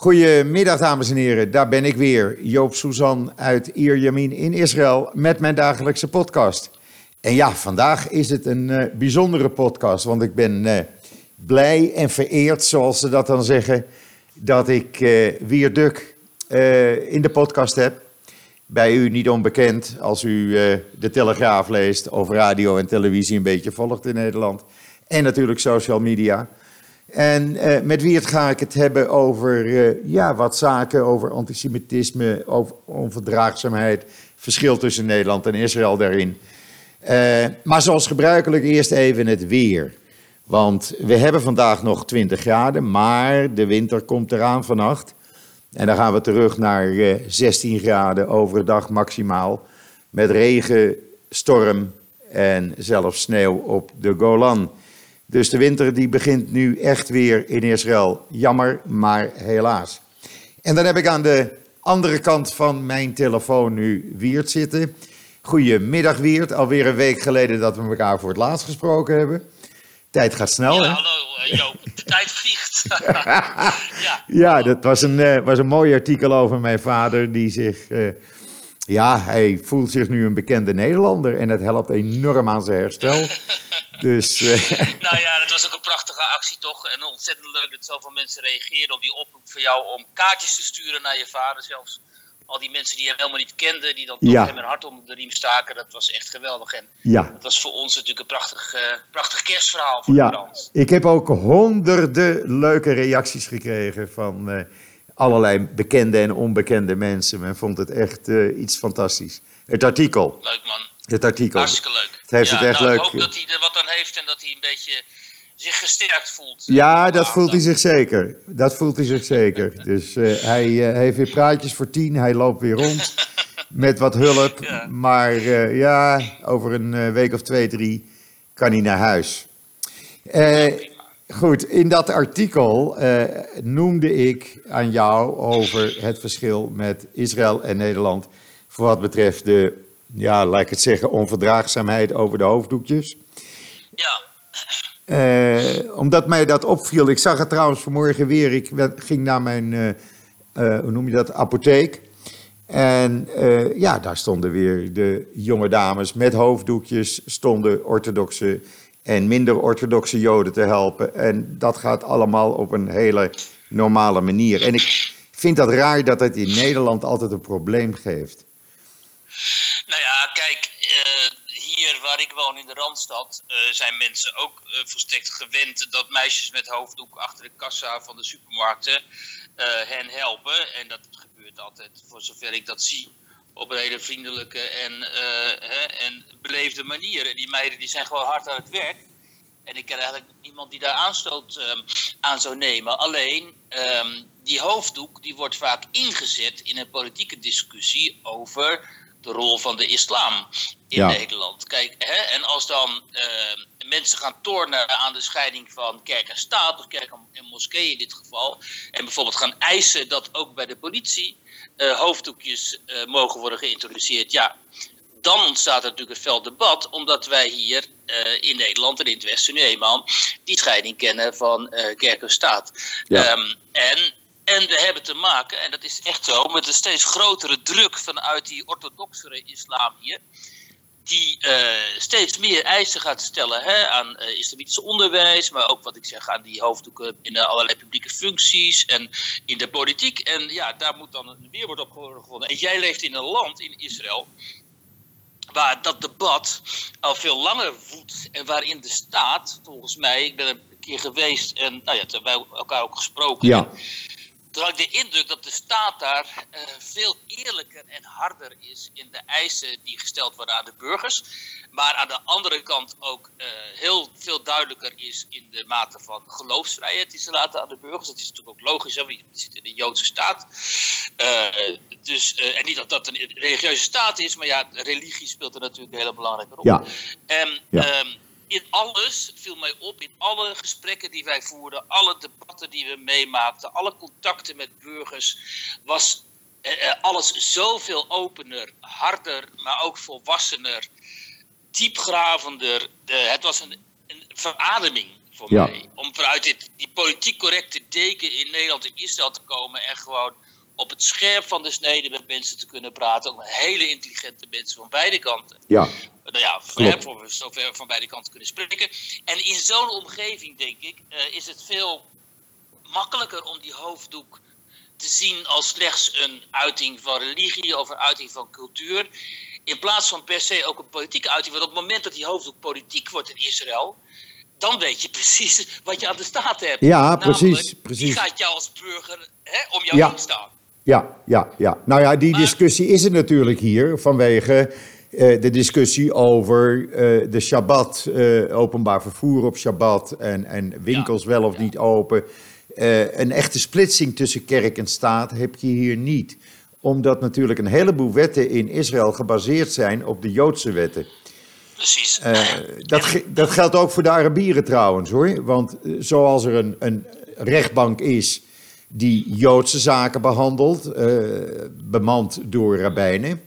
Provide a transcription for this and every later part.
Goedemiddag, dames en heren. Daar ben ik weer, Joop Suzan uit Ierjamin in Israël met mijn dagelijkse podcast. En ja, vandaag is het een uh, bijzondere podcast, want ik ben uh, blij en vereerd, zoals ze dat dan zeggen, dat ik uh, Wier Duk in de podcast heb. Bij u niet onbekend als u de Telegraaf leest of radio en televisie een beetje volgt in Nederland. En natuurlijk social media. En uh, met wie het ga ik het hebben over uh, ja, wat zaken, over antisemitisme, over onverdraagzaamheid, verschil tussen Nederland en Israël daarin. Uh, maar zoals gebruikelijk eerst even het weer. Want we hebben vandaag nog 20 graden, maar de winter komt eraan vannacht. En dan gaan we terug naar 16 graden overdag maximaal. Met regen, storm en zelfs sneeuw op de Golan. Dus de winter die begint nu echt weer in Israël. Jammer, maar helaas. En dan heb ik aan de andere kant van mijn telefoon nu Wiert zitten. Goedemiddag Wiert, alweer een week geleden dat we elkaar voor het laatst gesproken hebben. Tijd gaat snel, ja, hè? hallo uh, Joop, de tijd vliegt. ja. ja, dat was een, uh, was een mooi artikel over mijn vader die zich... Uh, ja, hij voelt zich nu een bekende Nederlander en het helpt enorm aan zijn herstel. Dus, uh... Nou ja, dat was ook een prachtige actie toch. En ontzettend leuk dat zoveel mensen reageerden op die oproep van jou om kaartjes te sturen naar je vader zelfs. Al die mensen die hem helemaal niet kenden, die dan toch Ja. hem een hart om de riem staken, dat was echt geweldig. En ja, dat was voor ons natuurlijk een prachtig, eh, prachtig kerstverhaal voor de ja. Ik heb ook honderden leuke reacties gekregen van eh, allerlei bekende en onbekende mensen. Men vond het echt eh, iets fantastisch. Het artikel, Leuk man, het artikel. hartstikke leuk. Het heeft ja, het echt nou, leuk. Ik hoop dat hij er wat aan heeft en dat hij een beetje zich gesterkt voelt. Ja, Eh, dat voelt hij zich zeker. Dat voelt hij zich zeker. Dus eh, hij eh, heeft weer praatjes voor tien. Hij loopt weer rond met wat hulp. Ja. Maar ja, over een week of twee, drie kan hij naar huis. Goed, in dat artikel noemde ik aan jou over het verschil met Israël en Nederland. Voor wat betreft de, ja, laat ik het zeggen, onverdraagzaamheid over de hoofddoekjes. Ja, Eh, omdat mij dat opviel. Ik zag het trouwens vanmorgen weer. Ik ging naar mijn, eh, eh, hoe noem je dat, apotheek. En ja, daar stonden weer de jonge dames met hoofddoekjes, stonden orthodoxe en minder orthodoxe joden te helpen. En dat gaat allemaal op een hele normale manier. En ik vind dat raar dat het in Nederland altijd een probleem geeft. Nou ja, kijk, eh, woon in de Randstad eh, zijn mensen ook eh, volstrekt gewend dat meisjes met hoofddoek achter de kassa van de supermarkten eh, hen helpen. En dat gebeurt altijd, voor zover ik dat zie, op een hele vriendelijke en, hè, en beleefde manier. En die meiden die zijn gewoon hard aan het werk. En ik ken eigenlijk niemand die daar aanstoot ehm, aan zou nemen. Alleen, ehm, die hoofddoek die wordt vaak ingezet in een politieke discussie over de rol van de islam in Ja. Nederland. Kijk, hè, en als dan ehm, mensen gaan tornen aan de scheiding van kerk en staat, of kerk en moskee in dit geval, en bijvoorbeeld gaan eisen dat ook bij de politie eh, hoofddoekjes eh, mogen worden geïntroduceerd, ja, dan ontstaat er natuurlijk een fel debat, omdat wij hier eh, in Nederland en in het Westen nu eenmaal die scheiding kennen van eh, kerk en staat. Ja. Ehm, en, en we hebben te maken, en dat is echt zo, met een steeds grotere druk vanuit die orthodoxere islam hier. Die eh, steeds meer eisen gaat stellen hè, aan eh, islamitisch onderwijs, maar ook wat ik zeg aan die hoofddoeken in eh, allerlei publieke functies en in de politiek. En ja, daar moet dan een weerwoord op worden gevonden. En jij leeft in een land, in Israël, waar dat debat al veel langer woedt en waarin de staat, volgens mij, ik ben er een keer geweest en nou ja, hebben wij elkaar ook gesproken. Ja. Had ik de indruk dat de staat daar eh, veel eerlijker en harder is in de eisen die gesteld worden aan de burgers. Maar aan de andere kant ook eh, heel veel duidelijker is in de mate van geloofsvrijheid die ze laten aan de burgers. Dat is natuurlijk ook logisch, hè? want je zit in de Joodse staat. Eh, dus, en niet dat dat een religieuze staat is, maar ja, religie speelt er natuurlijk een hele belangrijke rol. Ja. En Ja. In alles viel mij op, in alle gesprekken die wij voerden, alle debatten die we meemaakten, alle contacten met burgers, was eh, eh, alles zoveel opener, harder, maar ook volwassener, diepgravender. De, het was een, een verademing voor mij. Om vanuit dit, die politiek correcte deken in Nederland en Israël te komen en gewoon op het scherp van de snede met mensen te kunnen praten. Ook hele intelligente mensen van beide kanten. Ja. Nou ja, voor, voor we zover van beide kanten kunnen spreken. En in zo'n omgeving, denk ik, uh, is het veel makkelijker om die hoofddoek te zien als slechts een uiting van religie of een uiting van cultuur. In plaats van per se ook een politieke uiting. Want op het moment dat die hoofddoek politiek wordt in Israël, dan weet je precies wat je aan de staat hebt. Ja, precies. precies. Die gaat jou als burger hè, om jou ja. staan. Ja, ja, ja. Nou ja, die discussie is er natuurlijk hier vanwege de discussie over uh, de Shabbat, uh, openbaar vervoer op Shabbat en, en winkels ja, wel of ja. niet open. een echte splitsing tussen kerk en staat heb je hier niet. Omdat natuurlijk een heleboel wetten in Israël gebaseerd zijn op de Joodse wetten. Precies. dat, dat geldt ook voor de Arabieren trouwens hoor. Want zoals er een, een rechtbank is die Joodse zaken behandelt, uh, bemand door rabbijnen,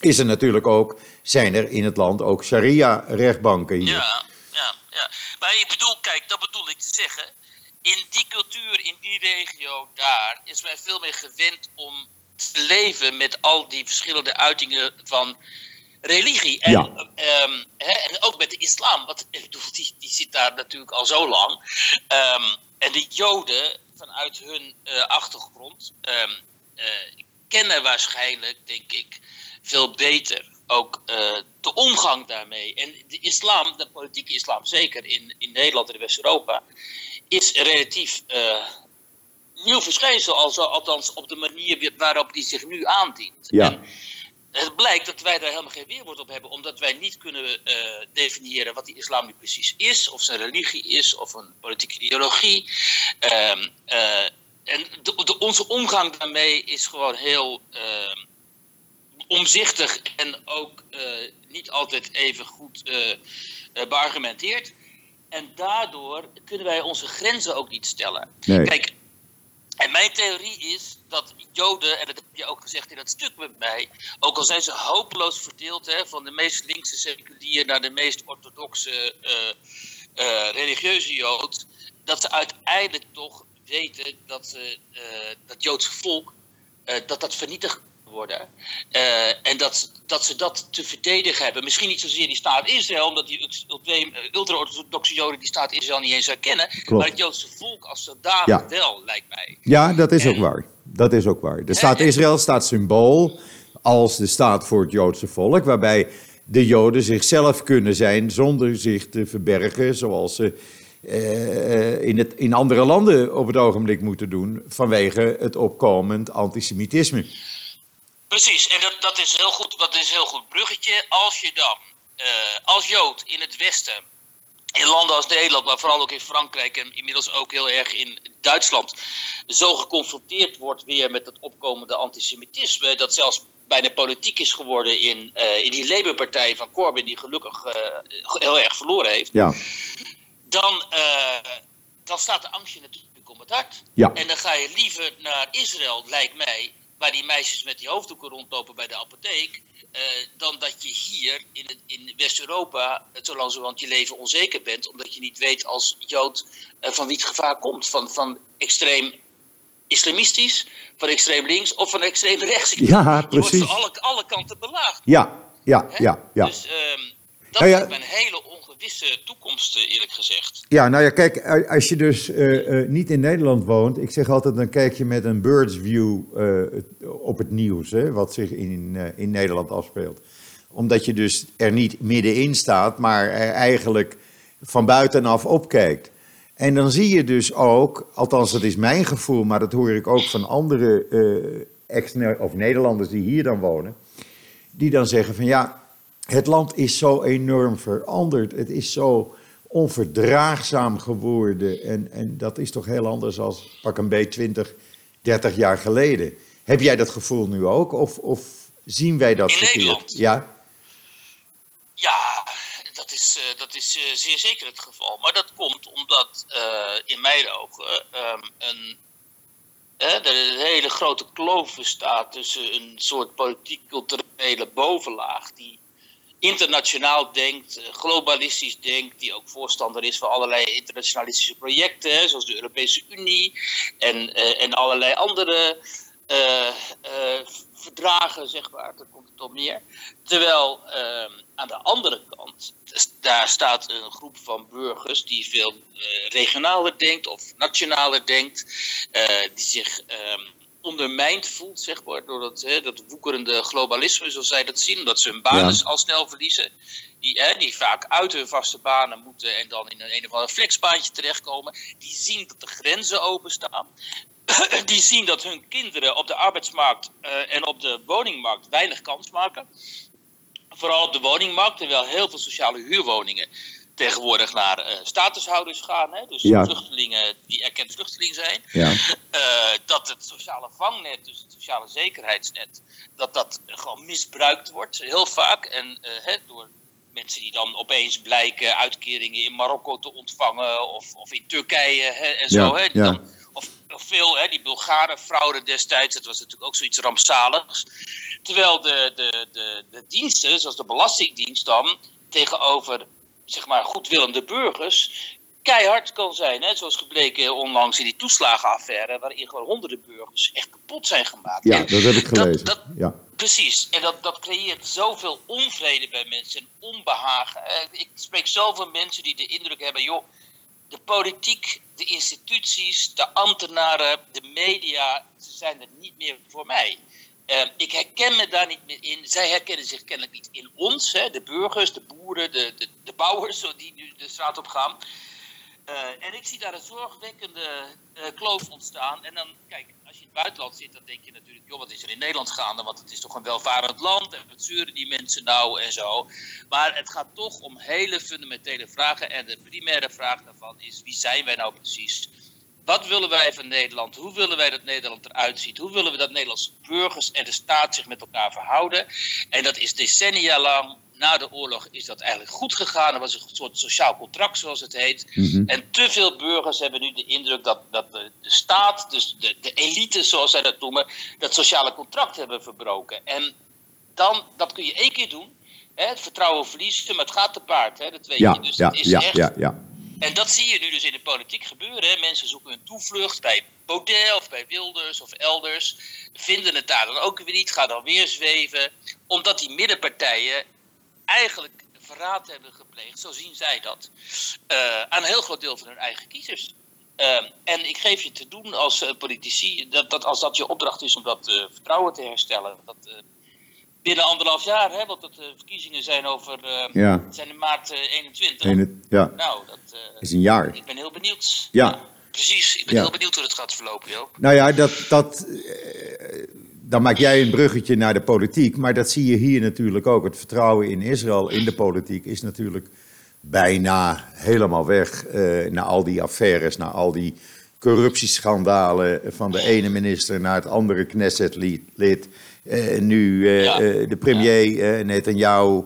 is er natuurlijk ook, zijn er in het land ook sharia-rechtbanken hier. Ja, ja, ja. Maar ik bedoel, kijk, dat bedoel ik te zeggen. In die cultuur, in die regio daar, is men veel meer gewend om te leven met al die verschillende uitingen van religie. En, ja. um, hè, en ook met de islam, want ik bedoel, die, die zit daar natuurlijk al zo lang. Um, en de Joden, vanuit hun uh, achtergrond, um, uh, kennen waarschijnlijk, denk ik, veel beter ook uh, de omgang daarmee. En de islam, de politieke islam, zeker in, in Nederland en in West-Europa, is relatief nieuw verschijnsel, althans op de manier waarop die zich nu aandient. Ja. En, het blijkt dat wij daar helemaal geen weerwoord op hebben, omdat wij niet kunnen uh, definiëren wat die islam nu precies is, of zijn religie is, of een politieke ideologie. Uh, en de, de, onze omgang daarmee is gewoon heel uh, omzichtig en ook uh, niet altijd even goed beargumenteerd. En daardoor kunnen wij onze grenzen ook niet stellen. Nee. Kijk, en mijn theorie is dat Joden, en dat heb je ook gezegd in dat stuk met mij, ook al zijn ze hopeloos verdeeld, hè, van de meest linkse seculier naar de meest orthodoxe uh, uh, religieuze Jood, dat ze uiteindelijk toch weten dat ze, uh, dat Joodse volk, dat dat vernietigd worden. Uh, en dat, dat ze dat te verdedigen hebben. Misschien niet zozeer die staat Israël, omdat die ultra-orthodoxe Joden die staat Israël niet eens herkennen. Klopt. Maar het Joodse volk als zodanig Ja. wel, lijkt mij. Ja, dat is En- ook waar. Dat is ook waar. De staat en- Israël staat symbool als de staat voor het Joodse volk, waarbij de Joden zichzelf kunnen zijn zonder zich te verbergen, zoals ze eh, in, het, in andere landen op het ogenblik moeten doen, vanwege het opkomend antisemitisme. Precies, en dat, dat, is heel goed, dat is een heel goed bruggetje. Als je dan eh, als Jood in het Westen, in landen als Nederland, maar vooral ook in Frankrijk en inmiddels ook heel erg in Duitsland, zo geconfronteerd wordt weer met het opkomende antisemitisme, dat zelfs bijna politiek is geworden in, eh, in die Labour-partij van Corbyn, die gelukkig eh, heel erg verloren heeft, Ja, dan, dan staat de angst je natuurlijk om het hart. Ja. En dan ga je liever naar Israël, lijkt mij, waar die meisjes met die hoofddoeken rondlopen bij de apotheek, eh, dan dat je hier in, in West-Europa, eh, zo want je leven onzeker bent, omdat je niet weet als Jood eh, van wie het gevaar komt. Van, van extreem islamistisch, van extreem links of van extreem rechts. Ja, Je wordt precies. van alle, alle kanten belaagd. ja, ja, hè? ja. ja. Dus ehm, dat Nou ja. lijkt me een hele ongewisse toekomst, eh, eerlijk gezegd. Ja, nou ja, kijk, als je dus eh, eh, niet in Nederland woont, ik zeg altijd, dan kijk je met een bird's view op het nieuws, hè, wat zich in, in Nederland afspeelt. Omdat je dus er niet middenin staat, maar er eigenlijk van buitenaf opkijkt. En dan zie je dus ook, althans dat is mijn gevoel, maar dat hoor ik ook van andere ex of Nederlanders die hier dan wonen, die dan zeggen van ja, het land is zo enorm veranderd. Het is zo onverdraagzaam geworden. En, en dat is toch heel anders als pak een beetje 20, 30 jaar geleden. Heb jij dat gevoel nu ook? Of, of zien wij dat In verkeerd? Nederland? Ja, Ja, dat is, eh, dat is eh, zeer zeker het geval. Maar dat komt omdat eh, in mijn ogen ehm, een, er een hele grote kloof bestaat tussen een soort politiek-culturele bovenlaag die internationaal denkt, globalistisch denkt, die ook voorstander is van allerlei internationalistische projecten, zoals de Europese Unie en, en allerlei andere verdragen, zeg maar. Daar komt het op neer. Terwijl ehm, aan de andere kant, daar staat een groep van burgers die veel uh, regionaler denkt of nationaler denkt, die zich ehm, ondermijnd voelt, zeg maar, door dat, hè, dat woekerende globalisme, zoals zij dat zien, omdat ze hun banen al snel verliezen. Die, hè, die vaak uit hun vaste banen moeten en dan in een, een of ander flexbaantje terechtkomen. Die zien dat de grenzen openstaan. die zien dat hun kinderen op de arbeidsmarkt uh, en op de woningmarkt weinig kans maken. Vooral op de woningmarkt, terwijl heel veel sociale huurwoningen tegenwoordig naar uh, statushouders gaan. Hè? Dus ja. vluchtelingen die erkend vluchteling zijn. Ja. Uh, dat het sociale vangnet, dus het sociale zekerheidsnet, dat dat gewoon misbruikt wordt, heel vaak. En hè, door mensen die dan opeens blijken uitkeringen in Marokko te ontvangen of, of in Turkije hè, en zo. Ja, hè, dan of, of veel, hè, die Bulgare fraude destijds, dat was natuurlijk ook zoiets rampzaligs. Terwijl de, de, de, de diensten, zoals de Belastingdienst dan, tegenover zeg maar, goedwillende burgers, keihard kan zijn. Hè? Zoals gebleken onlangs in die toeslagenaffaire, waarin gewoon honderden burgers echt kapot zijn gemaakt. Ja, dat heb ik gelezen. Dat, ja. Precies, en dat, dat creëert zoveel onvrede bij mensen en onbehagen. Ik spreek zoveel mensen die de indruk hebben, joh, de politiek, de instituties, de ambtenaren, de media, ze zijn er niet meer voor mij. Uh, ik herken me daar niet meer in. Zij herkennen zich kennelijk niet in ons, hè, de burgers, de boeren, de, de, de bouwers die nu de straat op gaan. Uh, en ik zie daar een zorgwekkende uh, kloof ontstaan. En dan, kijk, als je in het buitenland zit, dan denk je natuurlijk, joh, wat is er in Nederland gaande? Want het is toch een welvarend land en wat zeuren die mensen nou en zo. Maar het gaat toch om hele fundamentele vragen. En de primaire vraag daarvan is, wie zijn wij nou precies? Wat willen wij van Nederland? Hoe willen wij dat Nederland eruit ziet? Hoe willen we dat Nederlandse burgers en de staat zich met elkaar verhouden? En dat is decennia lang na de oorlog is dat eigenlijk goed gegaan. Er was een soort sociaal contract, zoals het heet. Mhm. En te veel burgers hebben nu de indruk dat, dat de, de staat, dus de, de elite, zoals zij dat noemen, dat sociale contract hebben verbroken. En dan, dat kun je één keer doen. Hè, het vertrouwen verliezen, maar het gaat te paard. Hè, dat weet ja, je. Dus ja, dat is ja, echt... En dat zie je nu dus in de politiek gebeuren. Mensen zoeken hun toevlucht bij Baudet of bij Wilders of elders. Vinden het daar dan ook weer niet, gaan dan weer zweven. Omdat die middenpartijen eigenlijk verraad hebben gepleegd, zo zien zij dat, uh, aan een heel groot deel van hun eigen kiezers. Uh, en ik geef je te doen als uh, politici, dat, dat als dat je opdracht is om dat vertrouwen te herstellen, dat binnen anderhalf jaar, hè, want de verkiezingen zijn over ja. zijn in maart 21. Ene, ja. Nou, dat is een jaar. Ik ben heel benieuwd. Ja. precies, ik ben heel benieuwd hoe het gaat verlopen, Joop. Nou ja, dat, dat dan maak jij een bruggetje naar de politiek, maar dat zie je hier natuurlijk ook. Het vertrouwen in Israël, in de politiek, is natuurlijk bijna helemaal weg. Na al die affaires, na al die corruptieschandalen van de ene minister naar het andere Knesset-lid. Uh, nu uh, ja. de premier Netanyahu.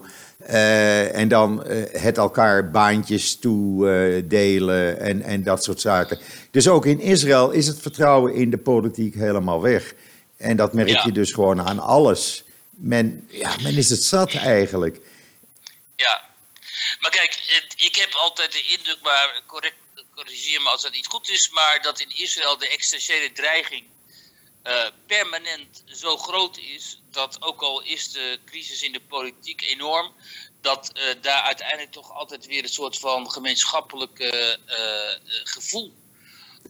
en dan het elkaar baantjes toedelen en, en dat soort zaken. Dus ook in Israël is het vertrouwen in de politiek helemaal weg. En dat merk je dus gewoon aan alles. Men, ja, men is het zat eigenlijk. Ja, maar kijk, ik heb altijd de indruk, maar correct, corrigeer me als dat niet goed is, maar dat in Israël de existentiële dreiging uh, permanent zo groot is, dat ook al is de crisis in de politiek enorm, dat uh, daar uiteindelijk toch altijd weer een soort van gemeenschappelijk uh, gevoel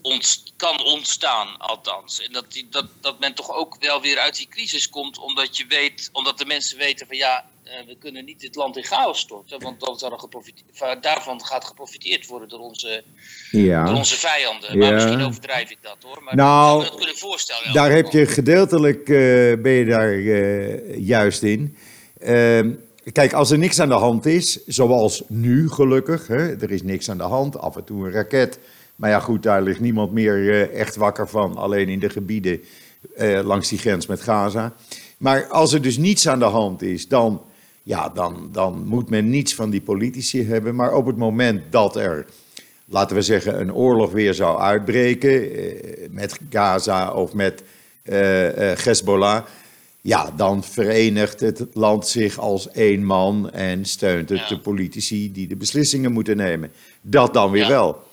ont, kan ontstaan, althans. En dat, die, dat, dat men toch ook wel weer uit die crisis komt, omdat, je weet, omdat de mensen weten van ja, uh, we kunnen niet dit land in chaos storten, want dan zal er daarvan gaat geprofiteerd worden door onze, ja. door onze vijanden. Maar misschien overdrijf ik dat hoor. Maar nou, ik kunnen voorstellen. Daar heb je gedeeltelijk, uh, ben je daar uh, juist in. Ehm, kijk, als er niks aan de hand is, zoals nu gelukkig, hè, er is niks aan de hand, af en toe een raket maar ja, goed, daar ligt niemand meer uh, echt wakker van, alleen in de gebieden uh, langs die grens met Gaza. Maar als er dus niets aan de hand is, dan, ja, dan, dan moet men niets van die politici hebben. Maar op het moment dat er, laten we zeggen, een oorlog weer zou uitbreken uh, met Gaza of met Hezbollah, ja, dan verenigt het land zich als één man en steunt het Ja. de politici die de beslissingen moeten nemen. Dat dan weer Ja. wel.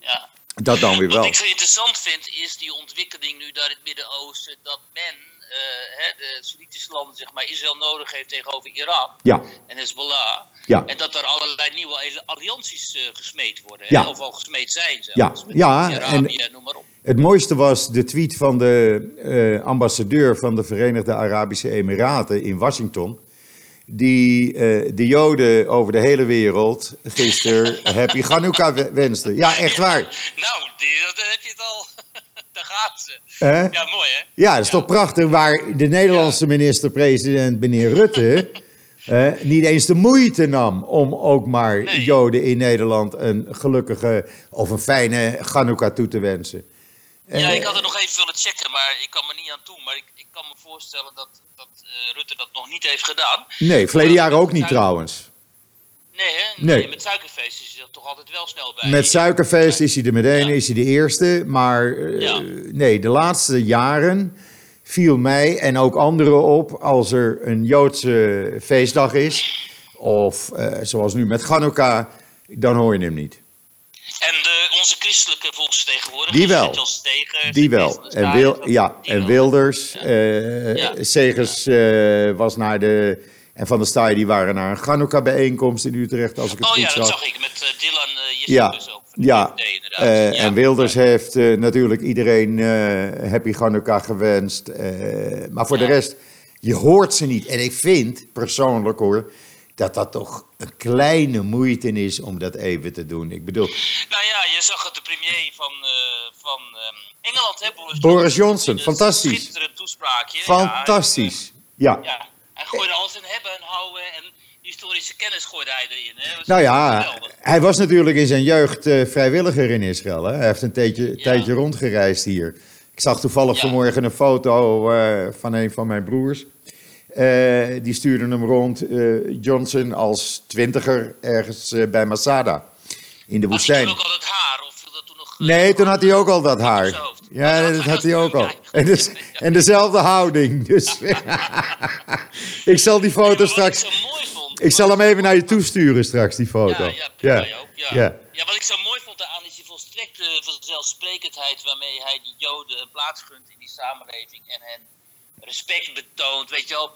Ja. Dat dan weer Wat wel. ik zo interessant vind, is die ontwikkeling nu daar in het Midden-Oosten, dat men, eh, hè, de Soenitische landen, zeg maar, Israël nodig heeft tegenover Iran Ja, en Hezbollah. Ja. En dat er allerlei nieuwe allianties eh, gesmeed worden, Ja. of al gesmeed zijn zelfs. Ja, ja, en- noem maar op. Het mooiste was de tweet van de eh, ambassadeur van de Verenigde Arabische Emiraten in Washington. Die eh, de Joden over de hele wereld gisteren Happy Hanukkah we- wenste. Ja, echt waar. Nou, die, dat heb je het al. Daar gaat ze. Ja, mooi hè? Ja, dat is toch prachtig waar de Nederlandse minister-president, meneer Rutte, niet eens de moeite nam om ook maar Nee. Joden in Nederland een gelukkige of een fijne Hanukkah toe te wensen. Ja, Eh, ik had het nog even willen checken, maar ik kan me niet aan toe. Maar ik, ik kan me voorstellen dat, dat eh, Rutte dat nog niet heeft gedaan. Nee, verleden jaar ook niet trouwens. Nee, hè? Nee. met suikerfeest is hij er toch altijd wel snel bij. Met Suikerfeest is hij er meteen, Ja. is hij de eerste. Maar eh, Ja. nee, de laatste jaren viel mij en ook anderen op als er een Joodse feestdag is. Of eh, zoals nu met Hanukkah, dan hoor je hem niet. En de, onze christelijke volksvertegenwoordiger, Die wel. Steger, Die wel. En, Wil, ja, en. Wilders. eh Ja. Segers eh, was naar de. En Van der Staaij die waren naar een Hanukkah-bijeenkomst in Utrecht, als ik het Oh goed ja, dat zag. zag ik met eh, Dylan uh, Ja, ook. Ja. Eh, Ja. En Wilders heeft eh, natuurlijk iedereen eh, happy Hanukkah gewenst. maar voor de rest, je hoort ze niet. En ik vind, persoonlijk hoor, dat dat toch een kleine moeite is om dat even te doen. Ik bedoel, Nou ja, je zag het de premier van, van Engeland, hè, Boris, Boris Johnson, Een fantastisch. Schitterend toespraakje. fantastisch. Ja. Ja, ja, hij gooide alles in hebben en houden en historische kennis gooide hij erin. Hè. Nou ja, hij was natuurlijk in zijn jeugd eh, vrijwilliger in Israël. Hè? Hij heeft een tijdje, Ja. tijdje rondgereisd hier. Ik zag toevallig Ja. vanmorgen een foto eh, van een van mijn broers. Eh, die stuurde hem rond, Johnson, als twintiger ergens bij Masada. In de Had hij woestijn. toen ook al haar? Of dat toen nog... eh, Nee, toen had hij ook al dat haar. Ja, dat had hij ook al. En, dus, en dezelfde houding. Dus ik zal die foto straks... Ik, zal hem even naar je toesturen straks, die foto. Ja, ja, ook, ja. Ja. Ja. wat ik zo mooi vond daaraan is die volstrekte vanzelfsprekendheid waarmee hij die Joden een plaats gunt in die samenleving en hen respect betoont, weet je wel.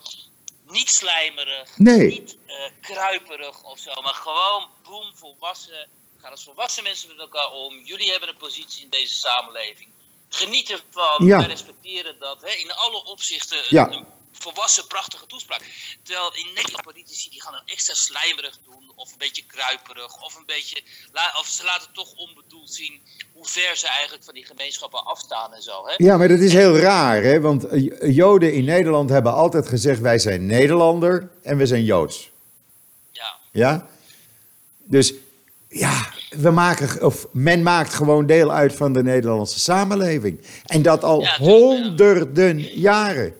Niet slijmerig, Nee. niet eh, kruiperig of zo, maar gewoon boem, volwassen. Gaan als volwassen mensen met elkaar om. Jullie hebben een positie in deze samenleving. Geniet ervan, Ja. wij respecteren dat. Hè, in alle opzichten een, Ja. een volwassen, prachtige toespraak. Terwijl in Nederland politici die gaan dan extra slijmerig doen, of een beetje kruiperig, of een beetje, of ze laten toch onbedoeld zien hoe ver ze eigenlijk van die gemeenschappen afstaan en zo. Hè? Ja, maar dat is heel raar, hè? Want eh, Joden in Nederland hebben altijd gezegd: wij zijn Nederlander en we zijn Joods. Ja. Ja? Dus ja, we maken, of men maakt gewoon deel uit van de Nederlandse samenleving. En dat al ja. honderden jaren.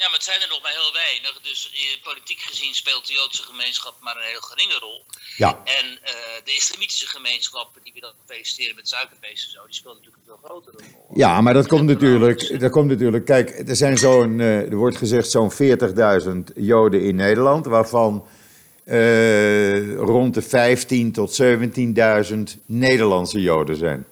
Ja, maar het zijn er nog maar heel weinig. Dus politiek gezien speelt de Joodse gemeenschap maar een heel geringe rol. Ja, En eh, de islamitische gemeenschap, die we dan feliciteren met suikerfeest en zo, die speelt natuurlijk een veel grotere rol. ja maar dat komt natuurlijk. Dat komt natuurlijk kijk, er zijn zo'n, eh, er wordt gezegd zo'n 40.000 Joden in Nederland, waarvan eh, rond de 15 tot 17.000 Nederlandse Joden zijn.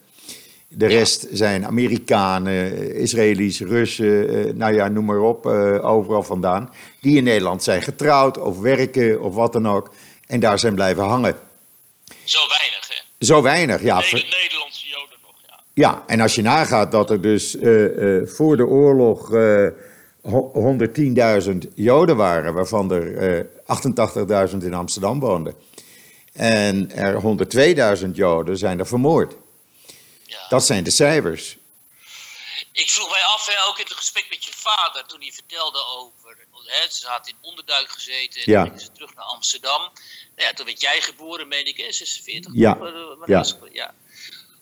De rest zijn Amerikanen, Israëli's, Russen, eh, nou ja, noem maar op, eh, overal vandaan. Die in Nederland zijn getrouwd of werken of wat dan ook. En daar zijn blijven hangen. Zo weinig, hè? Zo weinig, ja. Nederlandse Joden nog, ja. Ja, en als je nagaat dat er dus eh, voor de oorlog eh, ho- 110.000 Joden waren, waarvan er eh 88.000 in Amsterdam woonden. En er 102.000 Joden zijn er vermoord. Ja. Dat zijn de cijfers. Ik vroeg mij af, hè, ook in het gesprek met je vader, toen hij vertelde over. Hè, ze had in onderduik gezeten en Ja. toen ze terug naar Amsterdam. Nou ja, toen werd jij geboren, meen ik, hè, 46? Ja. Ja. was het? ja.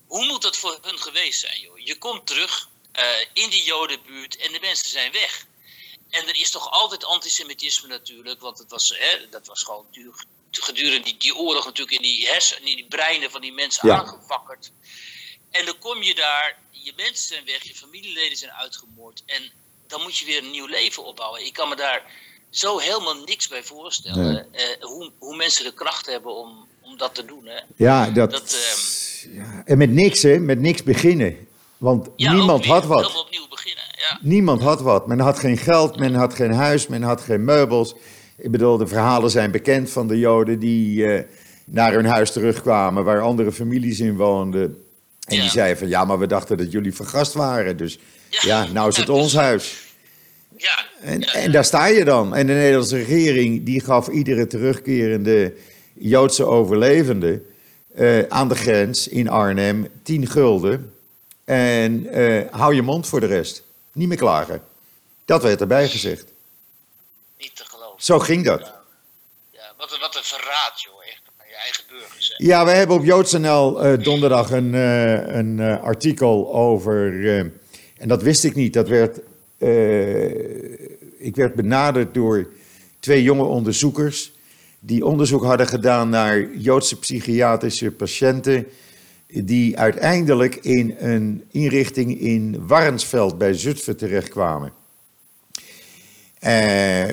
Hoe moet dat voor hun geweest zijn, joh? Je komt terug eh, in die Jodenbuurt en de mensen zijn weg. En er is toch altijd antisemitisme natuurlijk, want het was, hè, dat was gewoon du- gedurende die, die oorlog natuurlijk in die hersenen, in die breinen van die mensen Ja. aangewakkerd. En dan kom je daar, je mensen zijn weg, je familieleden zijn uitgemoord. En dan moet je weer een nieuw leven opbouwen. Ik kan me daar zo helemaal niks bij voorstellen. hoe, hoe mensen de kracht hebben om, om dat te doen. Hè. Ja, dat, dat ehm, ja. en met niks, hè? Met niks beginnen. Want niemand had wat. opnieuw beginnen, ja. Niemand had wat. Men had geen geld, men had geen huis, men had geen meubels. Ik bedoel, de verhalen zijn bekend van de Joden die uh, naar hun huis terugkwamen, waar andere families in woonden. En die zeiden van, ja, maar we dachten dat jullie vergast waren. Dus ja, nou is het ons huis. Ja. En, en daar sta je dan. En de Nederlandse regering, die gaf iedere terugkerende Joodse overlevende uh, aan de grens in Arnhem 10 gulden. En uh, hou je mond voor de rest. Niet meer klagen. Dat werd erbij gezegd. Niet te geloven. Zo ging dat. Ja, wat, wat, een verraad, joh. Echt aan je eigen burgers. Ja, we hebben op JoodsNL uh, donderdag een, uh, een artikel over. en dat wist ik niet. Dat werd. ik werd benaderd door twee jonge onderzoekers die onderzoek hadden gedaan naar Joodse psychiatrische patiënten die uiteindelijk in een inrichting in Warnsveld bij Zutphen terechtkwamen. Eh,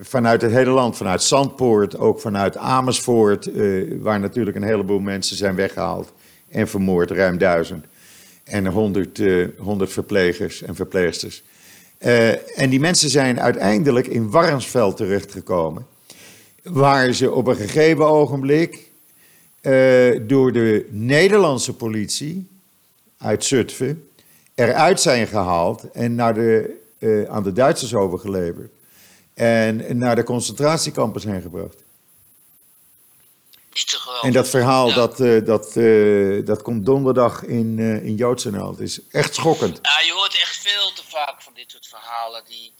vanuit het hele land, vanuit Zandpoort, ook vanuit Amersfoort, eh, waar natuurlijk een heleboel mensen zijn weggehaald en vermoord, ruim duizend. En honderd, eh, honderd verplegers en verpleegsters. Eh, en die mensen zijn uiteindelijk in Warnsveld terechtgekomen waar ze op een gegeven ogenblik uh, door de Nederlandse politie uit Zutphen eruit zijn gehaald en naar de, uh, aan de Duitsers overgeleverd. En naar de concentratiekampen zijn gebracht. En dat verhaal, ja. dat, uh, dat, dat komt donderdag in, in JoodsNL. Het is echt schokkend. Ja, je hoort echt veel te vaak van dit soort verhalen. Die,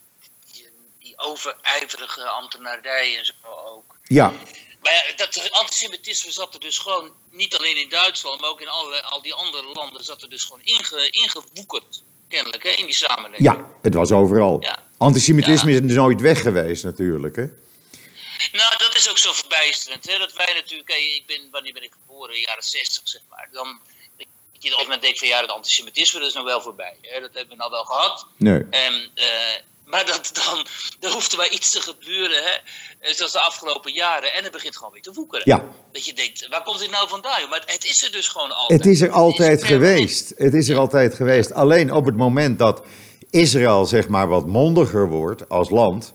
overijverige ambtenarij en zo ook. Ja. Maar ja, dat antisemitisme zat er dus gewoon, niet alleen in Duitsland, maar ook in alle, al die andere landen, zat er dus gewoon inge, ingewoekerd, kennelijk, hè, in die samenleving. Ja, het was overal. Ja. Antisemitisme ja. is nooit weg geweest natuurlijk, hè? Nou, dat is ook zo verbijsterend, hè, dat wij natuurlijk, ik ben, wanneer ben ik geboren, in de jaren 60, zeg maar, dan je als men denkt van ja, het antisemitisme dat is nou wel voorbij. Hè? Dat hebben we nou wel gehad. Nee. En, uh, maar dat, dan, dan hoeft er maar iets te gebeuren, hè? Eh, zoals de afgelopen jaren. En het begint gewoon weer te woekeren. Ja. Dat je denkt, waar komt dit nou vandaan? Maar het is er dus gewoon altijd. Het is er altijd het is geweest. Het is er altijd geweest. Alleen op het moment dat Israël zeg maar wat mondiger wordt als land...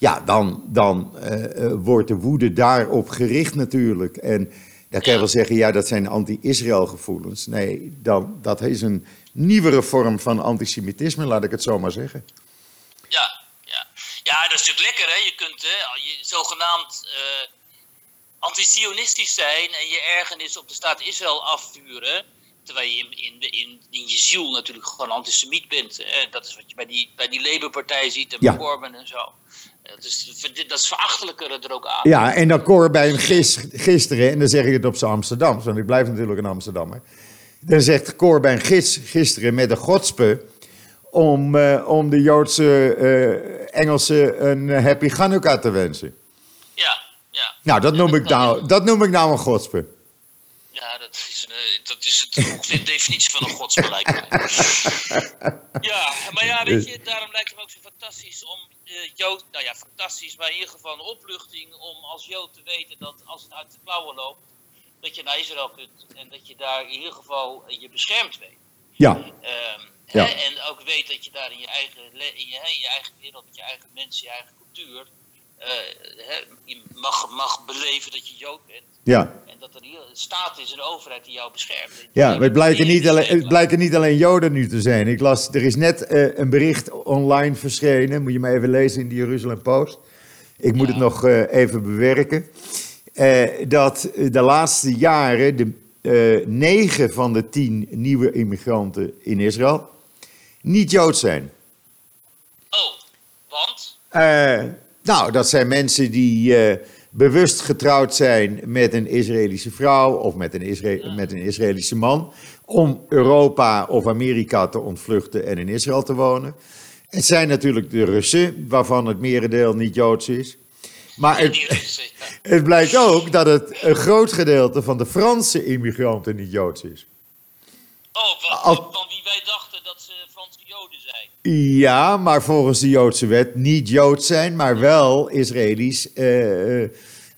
Ja, dan, dan uh, wordt de woede daarop gericht natuurlijk. En dan kan je wel zeggen, ja, dat zijn anti-Israël gevoelens. Nee, dan, dat is een nieuwere vorm van antisemitisme, laat ik het zo maar zeggen. Ja, ja. ja, dat is natuurlijk lekker. Hè? Je kunt hè, je zogenaamd uh, anti-Sionistisch zijn en je ergernis op de staat Israël afvuren. Terwijl je in, in, in, in je ziel natuurlijk gewoon antisemiet bent. Hè? Dat is wat je bij die, bij die Labour-partij ziet en ja. Corbyn en zo. Dat is, dat is verachtelijker er ook aan. Ja, en dan Corbyn gis, gisteren, en dan zeg ik het op zijn Amsterdam, want ik blijf natuurlijk een Amsterdammer. Dan zegt Corbyn gis, gisteren met de godspe om, uh, om de Joodse uh, Engelsen een happy Hanukkah te wensen. Ja, ja. Nou, dat noem, ik, nou, dat noem ik nou een godspe. Ja, dat dat is het, ongeveer de definitie van een mij. ja, maar ja, weet je, daarom lijkt het me ook zo fantastisch om Jood... Nou ja, fantastisch, maar in ieder geval een opluchting om als Jood te weten dat als het uit de klauwen loopt, dat je naar Israël kunt en dat je daar in ieder geval je beschermd weet. Ja. Um, ja. Hè, en ook weet dat je daar in je eigen, in je, in je eigen wereld, met je eigen mensen, je eigen cultuur, uh, mag, mag beleven dat je Jood bent. Ja. En dat er hier een staat is, een overheid die jou beschermt. Ja, het blijken, niet alleen, het blijken niet alleen Joden nu te zijn. Ik las, er is net uh, een bericht online verschenen, moet je maar even lezen in de Jeruzalem Post. Ik moet ja. het nog uh, even bewerken. dat de laatste jaren de, negen van de tien nieuwe immigranten in Israël niet Joods zijn. Oh, want? Nou, dat zijn mensen die uh, bewust getrouwd zijn met een Israëlische vrouw of met een, Isra ja. met een Israëlische man. Om Europa of Amerika te ontvluchten en in Israël te wonen. Het zijn natuurlijk de Russen, waarvan het merendeel niet Joods is. Maar het, blijkt ook dat het een groot gedeelte van de Franse immigranten niet Joods is. Oh, Ja, maar volgens de Joodse wet niet Joods zijn, maar wel Israëlisch, eh, eh,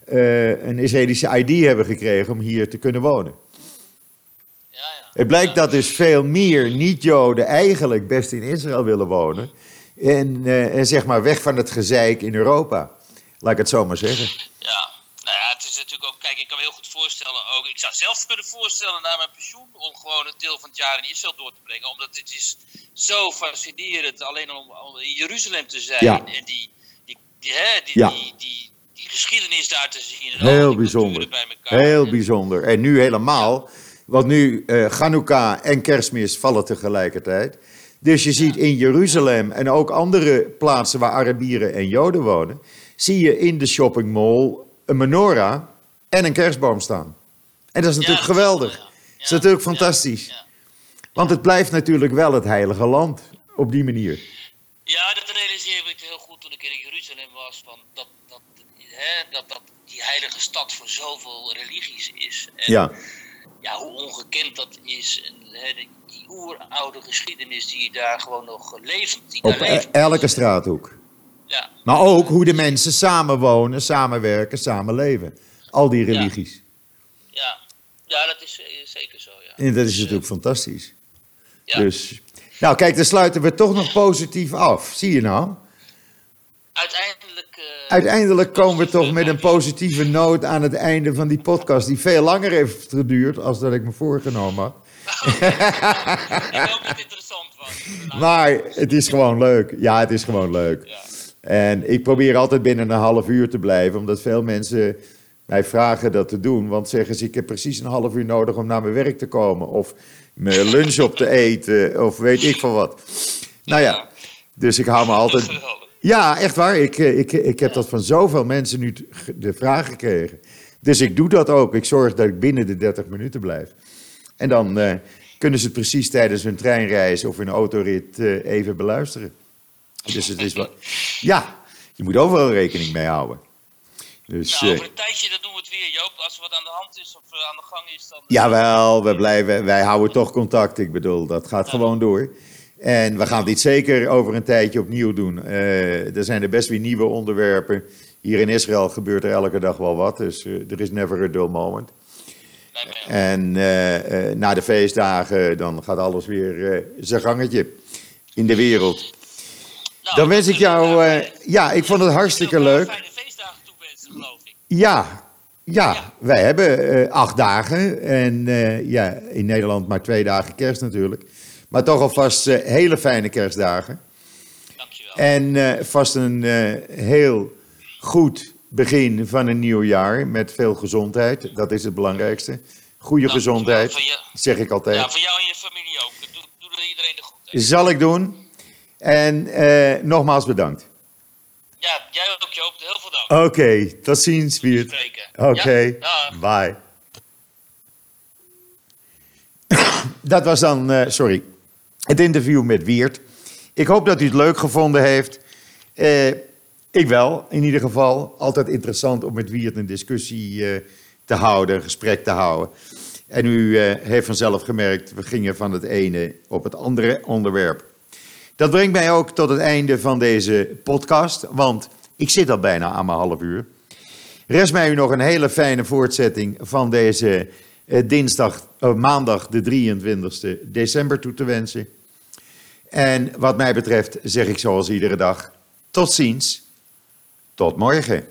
eh, een Israëlische ID hebben gekregen om hier te kunnen wonen. Ja, ja. Het blijkt dat dus veel meer niet-Joden eigenlijk best in Israël willen wonen. En, en zeg maar weg van het gezeik in Europa. Laat ik het zo maar zeggen. Ja, nou ja, het is natuurlijk ook, kijk, ik kan me heel goed voorstellen ook, ik zou zelf kunnen voorstellen na mijn pensioen om gewoon een deel van het jaar in Israël door te brengen, omdat het is zo fascinerend alleen om, om in Jeruzalem te zijn Ja. en die, die, die, hè, die, Ja. die, die, die geschiedenis daar te zien. En Heel bijzonder. Bij elkaar. Heel En- bijzonder. En nu helemaal. Want nu eh Chanukka en Kerstmis vallen tegelijkertijd. Dus je ziet in Jeruzalem en ook andere plaatsen waar Arabieren en Joden wonen, zie je in de shoppingmall een menorah en een kerstboom staan. En dat is natuurlijk Ja, geweldig. ja. Dat is natuurlijk ja, fantastisch. Ja. Want het blijft natuurlijk wel het heilige land op die manier. Ja, dat realiseerde ik heel goed toen ik in Jeruzalem was. Van dat, dat, hè, dat, dat die heilige stad voor zoveel religies is. En Ja, ja, hoe ongekend dat is. En, hè, die, oeroude geschiedenis die daar gewoon nog levend die op daar e- levend elke is. straathoek. Ja, Maar ook hoe de mensen samenwonen, samenwerken, samenleven. Al die Ja. religies. ja. ja, dat is eh, zeker zo. Ja. En dat is Dus, natuurlijk fantastisch. Ja. Dus, nou kijk, dan sluiten we toch nog positief af. Zie je nou? Uiteindelijk. eh, Uiteindelijk komen we toch met een positieve noot aan het einde van die podcast. Die veel langer heeft geduurd als dat ik me voorgenomen had. ik hoop dat het interessant was. Maar het is gewoon leuk. Ja, het is gewoon leuk. Ja. En ik probeer altijd binnen een half uur te blijven, omdat veel mensen mij vragen dat te doen. Want zeggen ze, ik heb precies een half uur nodig om naar mijn werk te komen. Of mijn lunch op te eten, of weet ik van wat. Nou ja, dus ik hou me altijd... Ja, echt waar. Ik, eh, ik, ik heb dat van zoveel mensen nu de vraag gekregen. Dus ik doe dat ook. Ik zorg dat ik binnen de 30 minuten blijf. En dan eh, kunnen ze het precies tijdens hun treinreis of hun autorit eh, even beluisteren. Dus het is wel. Ja, je moet overal rekening mee houden. Dus. Nou, eh, over een tijdje dan doen we het weer, Joop. Als er wat aan de hand is of eh, aan de gang is, dan... Jawel, we blijven, wij houden toch contact. Ik bedoel, dat gaat gewoon door. En we gaan dit zeker over een tijdje opnieuw doen. Eh, er zijn er best weer nieuwe onderwerpen. Hier in Israël gebeurt er elke dag wel wat. Dus eh, er is never a dull moment. En eh, eh, na de feestdagen, dan gaat alles weer eh, zijn gangetje in de wereld. Nou, Dan wens ik jou, eh, ja, ik vond het hartstikke leuk. Ja, ja, wij hebben eh, acht dagen. En eh, ja, in Nederland maar twee dagen kerst natuurlijk. Maar toch alvast eh, hele fijne kerstdagen. Dankjewel. En vast een heel goed begin van een nieuw jaar met veel gezondheid. Dat is het belangrijkste. Goede Dankjewel. gezondheid, zeg ik altijd. Ja, voor jou en je familie ook. Doe, doe er iedereen de goed. Zal ik doen. En nogmaals bedankt. Ja, jij ook, Joop. Heel veel dank. Oké, tot ziens, Wiert. Oké, Ja, bye. Dat was dan, eh, sorry, het interview met Wiert. Ik hoop dat u het leuk gevonden heeft. Eh, ik wel, in ieder geval. Altijd interessant om met Wiert een discussie eh, te houden, een gesprek te houden. En u heeft vanzelf gemerkt, we gingen van het ene op het andere onderwerp. Dat brengt mij ook tot het einde van deze podcast, want ik zit al bijna aan mijn half uur. Rest mij u nog een hele fijne voortzetting van deze eh, dinsdag, eh, maandag de 23 december toe te wensen. En wat mij betreft zeg ik zoals iedere dag, tot ziens, tot morgen.